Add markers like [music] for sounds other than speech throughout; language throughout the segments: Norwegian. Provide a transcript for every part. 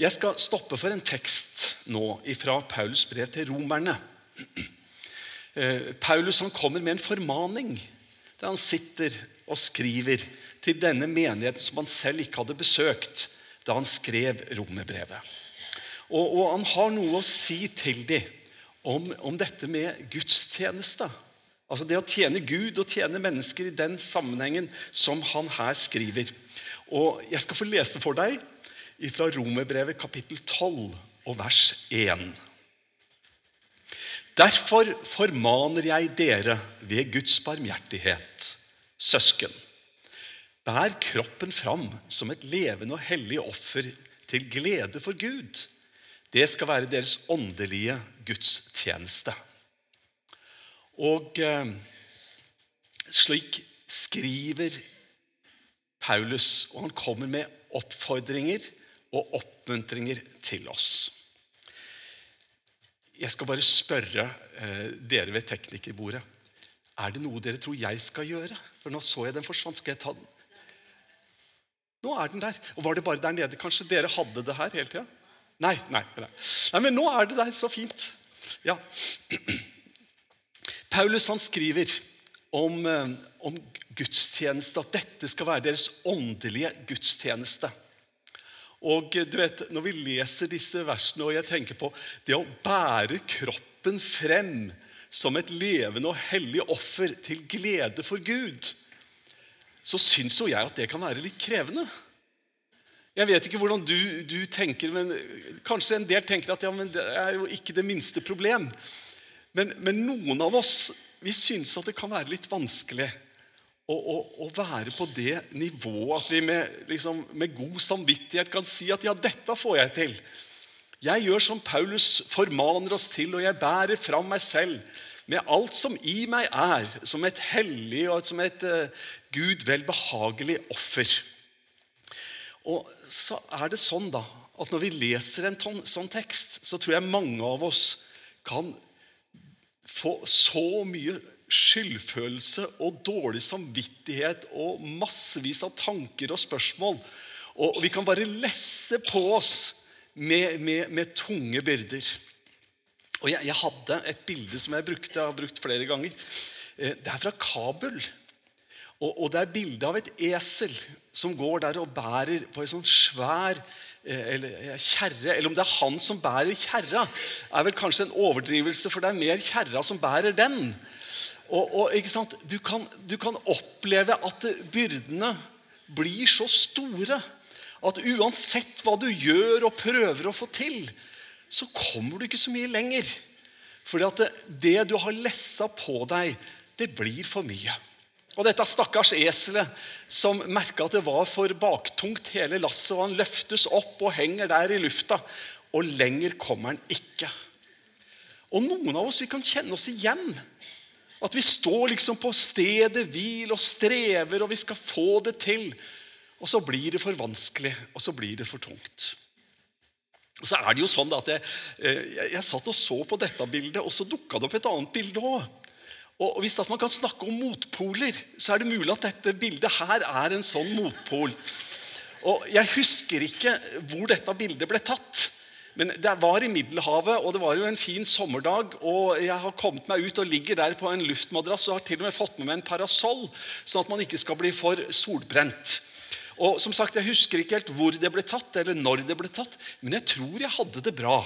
Jeg skal stoppe for en tekst nå fra Paulus brev til romerne. Eh, Paulus han kommer med en formaning der han sitter og skriver til denne menigheten som han selv ikke hadde besøkt da han skrev romerbrevet. Og, og, han har noe å si til dem om, om dette med gudstjeneste. Altså det å tjene Gud og tjene mennesker i den sammenhengen som han her skriver. Og Jeg skal få lese for deg fra Romerbrevet kapittel 12 og vers 1. Derfor formaner jeg dere ved Guds barmhjertighet, søsken. Bær kroppen fram som et levende og hellig offer til glede for Gud. Det skal være deres åndelige gudstjeneste. Og eh, slik skriver Paulus, og han kommer med oppfordringer og oppmuntringer til oss. Jeg skal bare spørre eh, dere ved teknikerbordet. Er det noe dere tror jeg skal gjøre? For nå så jeg den forsvant. Skal jeg ta den? Nå er den der. Og var det bare der nede? Kanskje dere hadde det her hele tida? Nei, nei, nei. nei, men nå er det der. Så fint. Ja. [clears throat] Paulus han skriver om, eh, om gudstjeneste, at dette skal være deres åndelige gudstjeneste. Og eh, du vet, Når vi leser disse versene, og jeg tenker på det å bære kroppen frem som et levende og hellig offer til glede for Gud, så syns jo jeg at det kan være litt krevende. Jeg vet ikke hvordan du, du tenker, men kanskje en del tenker at ja, det er jo ikke det minste problem. Men, men noen av oss vi syns at det kan være litt vanskelig å, være på det nivået at vi med, liksom, med, god samvittighet kan si at ja, dette får jeg til. Jeg gjør som Paulus formaner oss til, og jeg bærer fram meg selv med alt som i meg er, som et hellig og som et uh, Gud velbehagelig offer. Og så er det sånn da, at Når vi leser en ton, sånn tekst, så tror jeg mange av oss kan få så mye skyldfølelse og dårlig samvittighet og massevis av tanker og spørsmål. Og vi kan bare lesse på oss med, med, med tunge byrder. Og jeg, jeg, hadde et bilde som jeg brukte, jeg har brukt flere ganger. Eh, det er fra Kabul. Og, og det er bilde av et esel som går der og bærer på en sånn svær eh, eller, kjerre. Eller om det er han som bærer kjerra, er vel kanskje en overdrivelse, for det er mer kjerra som bærer den. Og, og ikke sant? Du, kan, du kan oppleve at byrdene blir så store at uansett hva du gjør og prøver å få til, så kommer du ikke så mye lenger. Fordi at det, det du har lessa på deg, det blir for mye. Og dette stakkars eselet som merka at det var for baktungt, hele lasset, og han løftes opp og henger der i lufta. Og lenger kommer han ikke. Og noen av oss vi kan kjenne oss igjen. At vi står liksom på stedet hvil og strever, og vi skal få det til. Og så blir det for vanskelig, og så blir det for tungt. Og Så er det jo sånn at jeg, eh, jeg, jeg satt og så på dette bildet, og så dukka det opp et annet bilde òg. Og Hvis man kan snakke om motpoler, så er det mulig at dette bildet her er en sånn motpol. Og Jeg husker ikke hvor dette bildet ble tatt. Men det var i Middelhavet, og det var jo en fin sommerdag. og Jeg har kommet meg ut og ligger der på en luftmadrass og har til og med fått med meg en parasoll, sånn at man ikke skal bli for solbrent. Og som sagt, Jeg husker ikke helt hvor det ble tatt, eller når det ble tatt, men jeg tror jeg hadde det bra.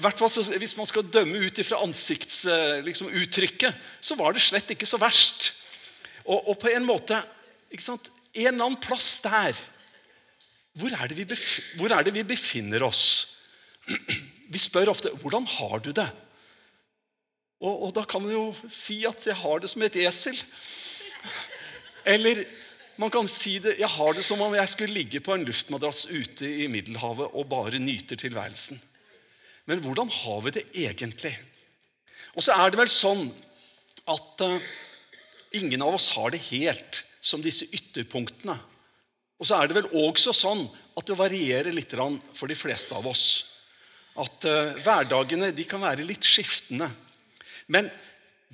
hvert Hvis man skal dømme ut fra ansiktsuttrykket, liksom, så var det slett ikke så verst. Og, og på en måte En eller annen plass der hvor er, hvor er, det vi befinner oss? [clears throat] Vi spør ofte 'Hvordan har du det?' Og, og da kan man jo si at 'jeg har det som et esel'. Eller man kan si det, jeg har det som om jeg skulle ligge på en luftmadrass ute i Middelhavet og bare nyte tilværelsen. Men hvordan har vi det egentlig? Og så er det vel sånn at uh, ingen av oss har det helt som disse ytterpunktene. Og så er det vel også sånn at det varierer litt for de fleste av oss. At uh, hverdagene kan være litt skiftende. Men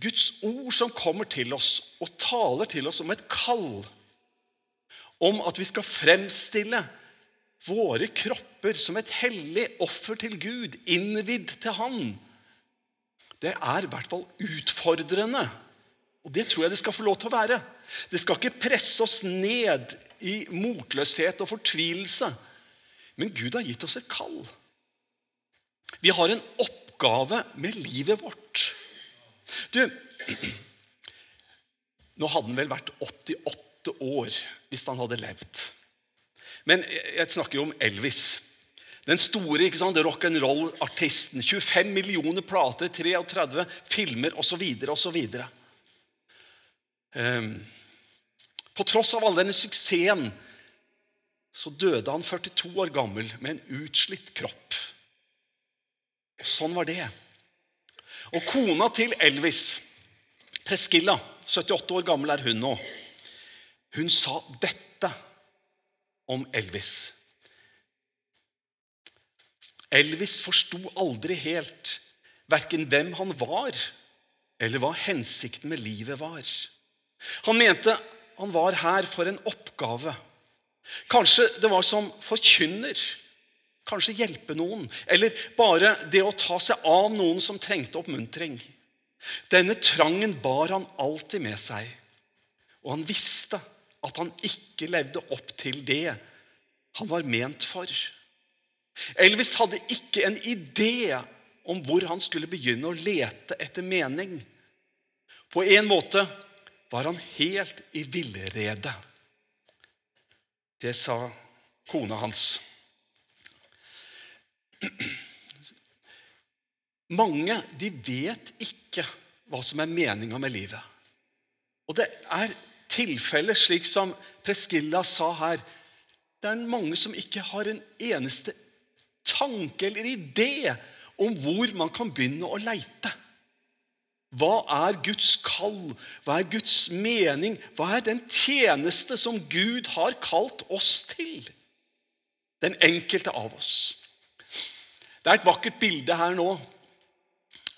Guds ord som kommer til oss og taler til oss om et kall om at vi skal fremstille våre kropper som et hellig offer til Gud, innvidd til Han, det er i hvert fall utfordrende. Og det tror jeg det skal få lov til å være. Det skal ikke presse oss ned i motløshet og fortvilelse. Men Gud har gitt oss et kall. Vi har en oppgave med livet vårt. Du, nå hadde han vel vært 88 år hvis han hadde levd. Men jeg snakker jo om Elvis. Den store ikke sant, rock'n'roll-artisten. 25 millioner plater, 33 filmer osv. osv. Um, på tross av all denne suksessen så døde han 42 år gammel med en utslitt kropp. Og sånn var det. Og kona til Elvis, Preskilla, 78 år gammel er hun nå, hun sa dette om Elvis. Elvis forsto aldri helt verken hvem han var, eller hva hensikten med livet var. Han mente han var her for en oppgave. Kanskje det var som forkynner. Kanskje hjelpe noen, eller bare det å ta seg av noen som trengte oppmuntring. Denne trangen bar han alltid med seg, og han visste at han ikke levde opp til det han var ment for. Elvis hadde ikke en idé om hvor han skulle begynne å lete etter mening. På en måte var han helt i villrede. Det sa kona hans. Mange de vet ikke hva som er meninga med livet. Og det er tilfeller slik som Preskilla sa her. Det er mange som ikke har en eneste tanke eller idé om hvor man kan begynne å leite. Hva er Guds kall? Hva er Guds mening? Hva er den tjeneste som Gud har kalt oss til? Den enkelte av oss. Det er et vakkert bilde her nå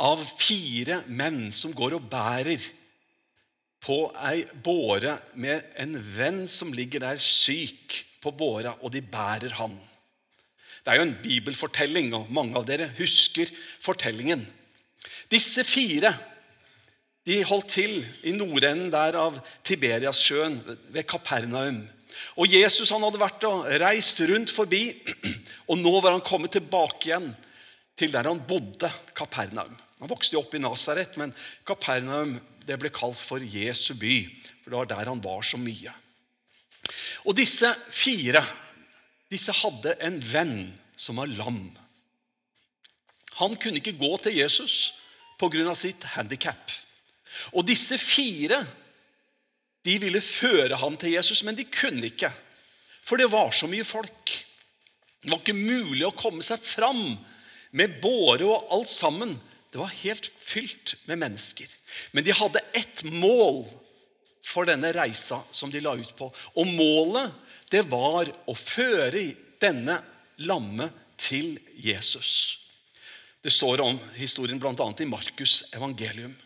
av fire menn som går og bærer på ei båre med en venn som ligger der syk på båra, og de bærer han. Det er jo en bibelfortelling, og mange av dere husker fortellingen. Disse fire de holdt til i nordenden der av Tiberiassjøen, ved Kapernaum. Og Jesus han hadde vært og reist rundt forbi, [clears throat] og nå var han kommet tilbake igjen til der han bodde, Kapernaum. Han vokste jo opp i Nasaret, men Kapernaum det ble kalt for Jesu by, for det var der han var så mye. Og disse fire disse hadde en venn som var lam. Han kunne ikke gå til Jesus pga. sitt handikap. Og disse fire de ville føre ham til Jesus, men de kunne ikke. For det var så mye folk. Det var ikke mulig å komme seg fram med båre og alt sammen. Det var helt fylt med mennesker. Men de hadde ett mål for denne reisa som de la ut på. Og målet det var å føre denne lamme til Jesus. Det står om historien bl.a. i Markus' evangelium.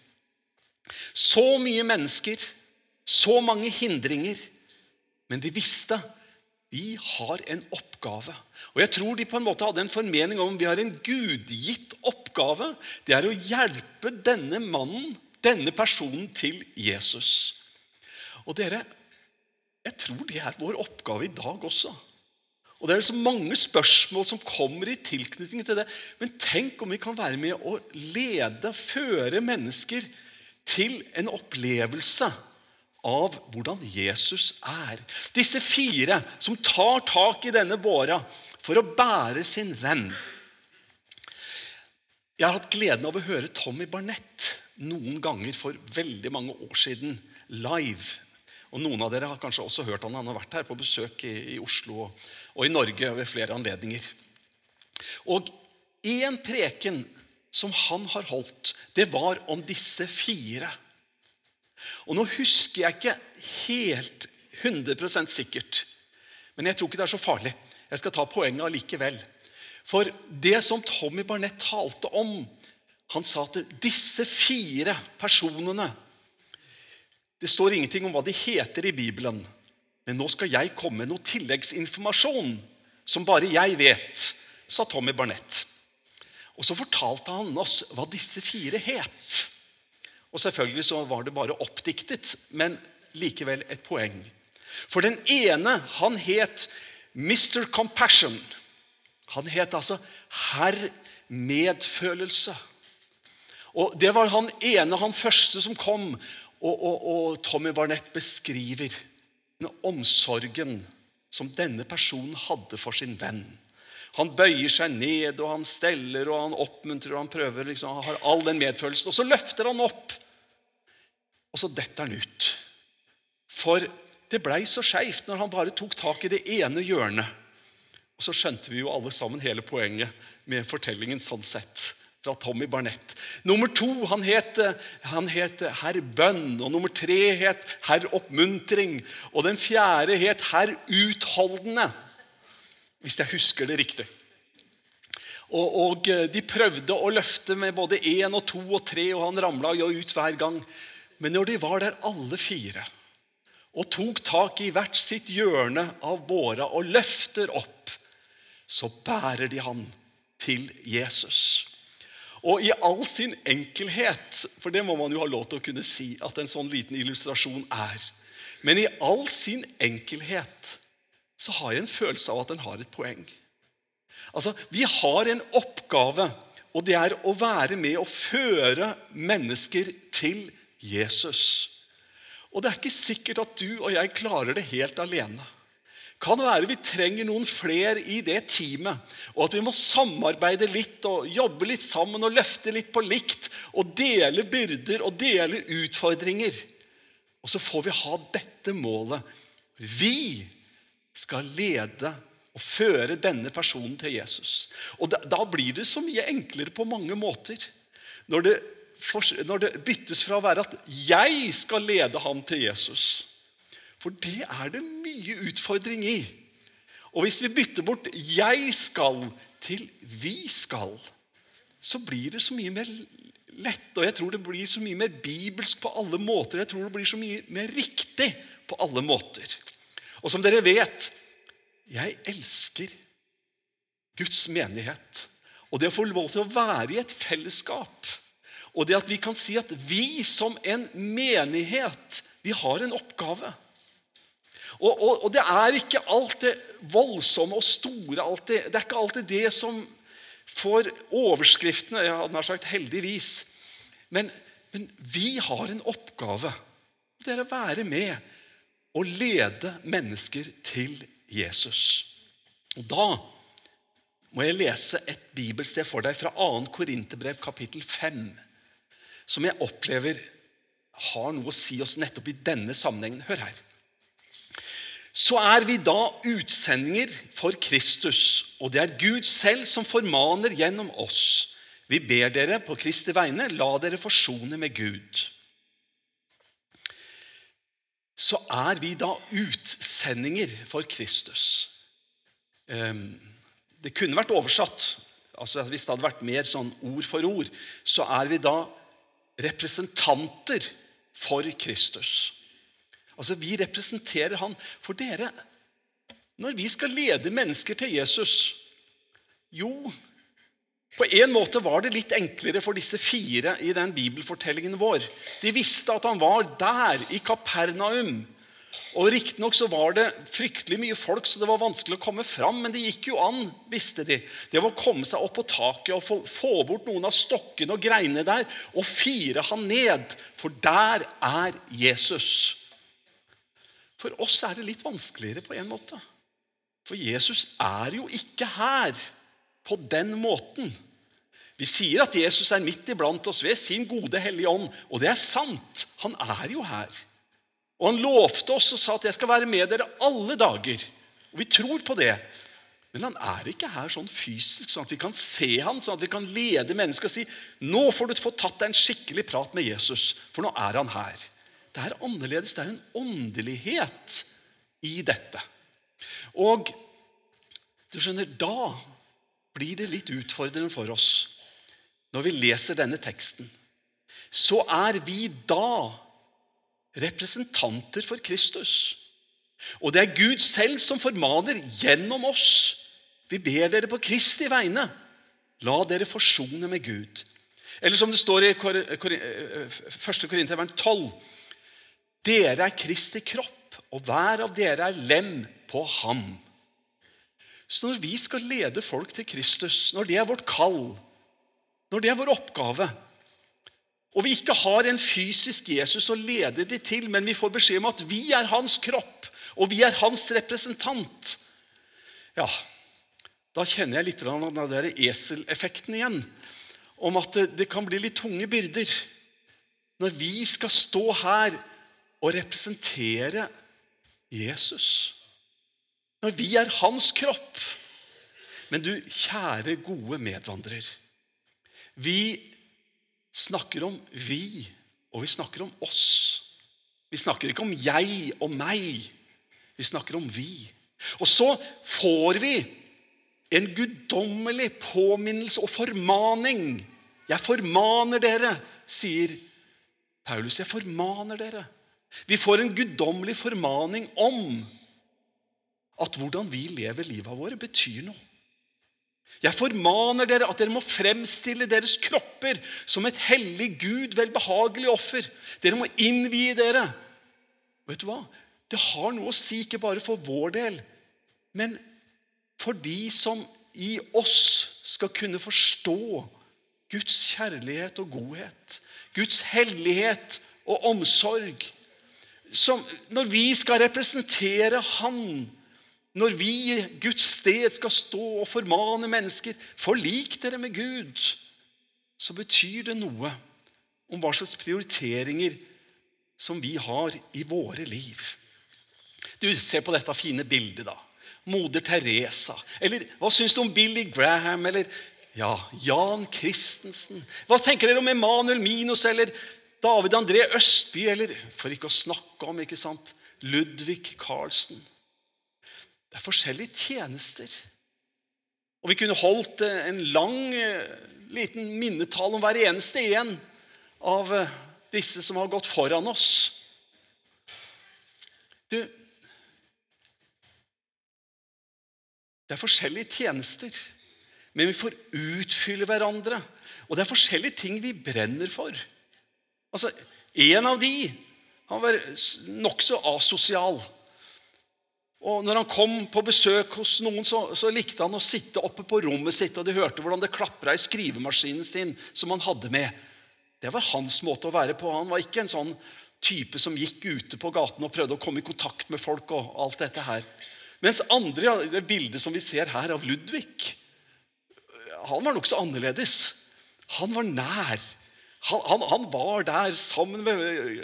Så mye mennesker, så mange hindringer, men de visste vi har en oppgave. Og Jeg tror de på en måte hadde en formening om vi har en gudgitt oppgave. Det er å hjelpe denne mannen, denne personen, til Jesus. Og dere, jeg tror det er vår oppgave i dag også. Og Det er så mange spørsmål som kommer i tilknytning til det. Men tenk om vi kan være med å lede, føre mennesker til en opplevelse av hvordan Jesus er. Disse fire som tar tak i denne båra for å bære sin venn. Jeg har hatt gleden av å høre Tommy Barnett noen ganger for veldig mange år siden live og Noen av dere har kanskje også hørt han. Han har vært her på besøk i, i Oslo og, og, i Norge ved flere anledninger. Og en preken som han har holdt, det var om disse fire. Og Nå husker jeg ikke helt 100% sikkert, men jeg tror ikke det er så farlig. Jeg skal ta poenget allikevel. For det som Tommy Barnett talte om Han sa at disse fire personene det står ingenting om hva de heter i Bibelen. Men nå skal jeg komme med noe tilleggsinformasjon som bare jeg vet, sa Tommy Barnett. Og så fortalte han oss hva disse fire het. Og selvfølgelig så var det bare oppdiktet, men likevel et poeng. For den ene, han het Mr. Compassion. Han het altså herr medfølelse. Og Det var han ene, han første som kom. Og, og, og Tommy Barnett beskriver den omsorgen som denne personen hadde for sin venn. Han bøyer seg ned, og han steller, og han oppmuntrer og han prøver, liksom, han har all den medfølelsen. Og så løfter han opp, og så detter han ut. For det blei så skeivt når han bare tok tak i det ene hjørnet. Og så skjønte vi jo alle sammen hele poenget med fortellingen sånn sett. Fra Tommy Barnett. Nummer to han het, han het herr Bønn. Og nummer tre het herr Oppmuntring. Og den fjerde het herr Utholdende. Hvis jeg husker det riktig. Og, og De prøvde å løfte med både én og to og tre, og han ramla jo ut hver gang. Men når de var der alle fire og tok tak i hvert sitt hjørne av båra og løfter opp, så bærer de han til Jesus. Og i all sin enkelhet, for det må man jo ha lov til å kunne si at en sånn liten illustrasjon er Men i all sin enkelhet så har jeg en følelse av at den har et poeng. Altså, Vi har en oppgave, og det er å være med og føre mennesker til Jesus. Og det er ikke sikkert at du og jeg klarer det helt alene. Kan være vi trenger noen flere i det teamet, og at vi må samarbeide litt og jobbe litt sammen og løfte litt på likt og dele byrder og dele utfordringer. Og så får vi ha dette målet. Vi skal lede og føre denne personen til Jesus. Og Da, da blir det så mye enklere på mange måter. Når det når det byttes fra å være at 'jeg skal lede ham til Jesus'. For det er det mye utfordring i. Og hvis vi bytter bort 'jeg skal' til 'vi skal', så blir det så mye mer lett. Og jeg tror det blir så mye mer bibelsk på alle måter. Jeg tror det blir så mye mer riktig på alle måter. Og som dere vet, jeg elsker Guds menighet. Og det å få lov til å være i et fellesskap og det at vi kan si at vi som en menighet, vi har en oppgave. Og, og, og det er ikke alt det voldsomme og store alltid, Det er ikke alltid det som får overskriftene. Jeg hadde nær sagt heldigvis. Men, men vi har en oppgave. Det er å være med og lede mennesker til Jesus. Og Da må jeg lese et bibelsted for deg fra 2. Korinterbrev kapittel 5 som jeg opplever har noe å si oss nettopp i denne sammenhengen. Hør her. Så er vi da utsendinger for Kristus, og det er Gud selv som formaner gjennom oss. Vi ber dere på Kristi vegne, la dere forsone med Gud. Så er vi da utsendinger for Kristus. Ehm, det kunne vært oversatt altså Hvis det hadde vært mer sånn ord for ord, så er vi da representanter for Kristus. Altså, Vi representerer han. For dere, når vi skal lede mennesker til Jesus Jo, på en måte var det litt enklere for disse fire i den bibelfortellingen vår. De visste at han var der, i Kapernaum. Og Riktignok var det fryktelig mye folk, så det var vanskelig å komme fram. Men det gikk jo an, visste de. Det var å komme seg opp på taket og få, få bort noen av stokkene og greinene der og fire han ned. For der er Jesus. For oss er det litt vanskeligere på en måte. For Jesus er jo ikke her på den måten. Vi sier at Jesus er midt iblant oss ved sin gode Hellige Ånd, og det er sant. Han er jo her. Og han lovte oss og sa at 'jeg skal være med dere alle dager'. Og vi tror på det. Men han er ikke her sånn fysisk, sånn at vi kan se ham, sånn at vi kan lede mennesker og si 'Nå får du få tatt deg en skikkelig prat med Jesus, for nå er han her'. Det er annerledes. Det er en åndelighet i dette. Og du skjønner, da blir det litt utfordrende for oss når vi leser denne teksten. Så er vi da representanter for Kristus. Og det er Gud selv som formaner gjennom oss. Vi ber dere på Kristi vegne. La dere forsone med Gud. Eller som det står i 1. Korinterbrev 12.: Dere er Kristi kropp, og hver av dere er lem på ham. Så når vi skal lede folk til Kristus, når det er vårt kall, når det er vår oppgave, og vi ikke har en fysisk Jesus å lede de til, men vi får beskjed om at vi er hans kropp, og vi er hans representant Ja, da kjenner jeg litt av den der eseleffekten igjen. Om at det, kan bli litt tunge byrder når vi skal stå her og representere Jesus. Når vi er hans kropp. Men du, kjære, gode medvandrer. Vi snakker om vi, og vi snakker om oss. Vi snakker ikke om jeg og meg. Vi snakker om vi. Og så får vi en guddommelig påminnelse og formaning. Jeg formaner dere, sier Paulus. Jeg formaner dere. Vi får en guddommelig formaning om at hvordan vi lever livet vårt, betyr noe. Jeg formaner dere at dere må fremstille deres kropper som et hellig Gud, velbehagelig offer. Dere må innvie dere. Vet du hva? Det har noe å si, ikke bare for vår del, men for de som i oss skal kunne forstå Guds kjærlighet og godhet, Guds hellighet og omsorg. Som, når vi skal representere Han når vi i Guds sted skal stå og formane mennesker forlik dere med Gud, så betyr det noe om hva slags prioriteringer som vi har i våre liv. Du, Se på dette fine bildet, da. Moder Teresa. Eller hva syns du om Billy Graham? Eller ja, Jan Christensen? Hva tenker dere om Emanuel Minos eller David André Østby? Eller for ikke å snakke om ikke sant, Ludvig Carlsen? Det er forskjellige tjenester. Og Vi kunne holdt eh, en lang, eh, liten minnetall om hver eneste en av eh, disse som har gått foran oss. Du Det er forskjellige tjenester, men vi får utfylle hverandre. Og det er forskjellige ting vi brenner for. Altså, En av de han var nokså asosial. Og når han kom på besøk hos noen, så, så, likte han å sitte oppe på rommet sitt, og de hørte hvordan det klapra i skrivemaskinen sin som han hadde med. Det var hans måte å være på. Han var ikke en sånn type som gikk ute på gaten og prøvde å komme i kontakt med folk. og alt dette her. Mens andre, det bildet som vi ser her av Ludvig, han var nokså annerledes. Han var nær. Han, han, han, var der sammen med eh,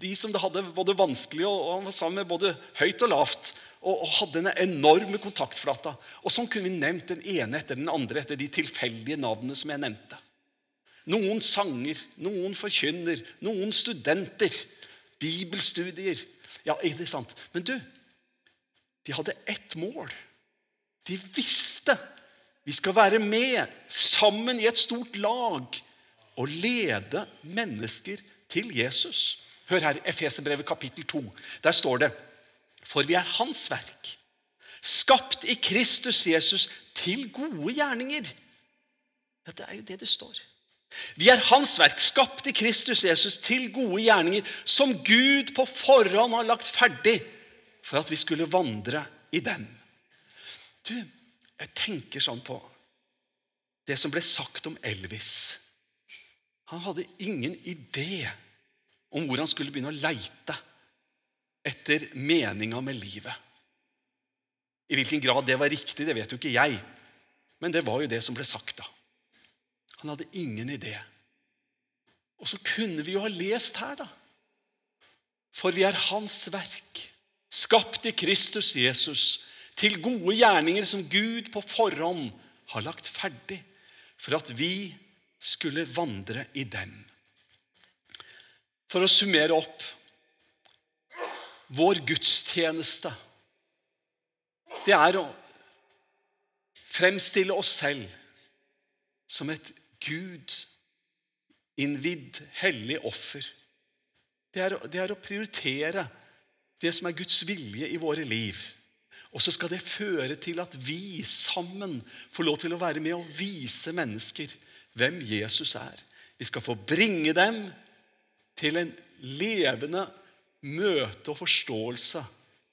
de som det hadde både vanskelig og, han var sammen med både høyt og lavt. Og, og hadde en enorme kontaktflata. Og Sånn kunne vi nevnt den ene etter den andre etter de tilfeldige navnene som jeg nevnte. Noen sanger, noen forkynner, noen studenter. Bibelstudier. Ja, er det sant? Men du, de hadde ett mål. De visste vi skal være med sammen i et stort lag å lede mennesker til Jesus. Hør her, Efeserbrevet kapittel 2. Der står det For vi er Hans verk, skapt i Kristus Jesus til gode gjerninger. Ja, Det er jo det det står. Vi er Hans verk, skapt i Kristus Jesus til gode gjerninger, som Gud på forhånd har lagt ferdig for at vi skulle vandre i dem. Du, jeg tenker sånn på det som ble sagt om Elvis. Han hadde ingen idé om hvor han skulle begynne å leite etter meninga med livet. I hvilken grad det var riktig, det vet jo ikke jeg. Men det var jo det som ble sagt da. Han hadde ingen idé. Og så kunne vi jo ha lest her, da. For vi er Hans verk, skapt i Kristus Jesus, til gode gjerninger som Gud på forhånd har lagt ferdig for at vi skulle vandre i dem. For å summere opp vår gudstjeneste det er å fremstille oss selv som et Gud innvidd, hellig offer. Det er, det er, å prioritere det som er Guds vilje i våre liv. Og så skal det føre til at vi sammen får lov til å være med og vise mennesker hvem Jesus er. Vi skal få bringe dem til en levende møte og forståelse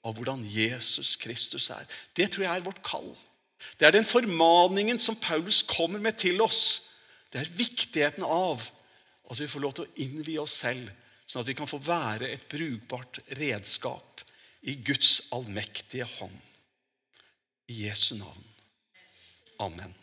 av hvordan Jesus Kristus er. Det tror jeg er vårt kall. Det er den formaningen som Paulus kommer med til oss. Det er viktigheten av at vi får lov til å innvie oss selv, sånn at vi kan få være et brukbart redskap i Guds allmektige hånd. I Jesu navn. Amen.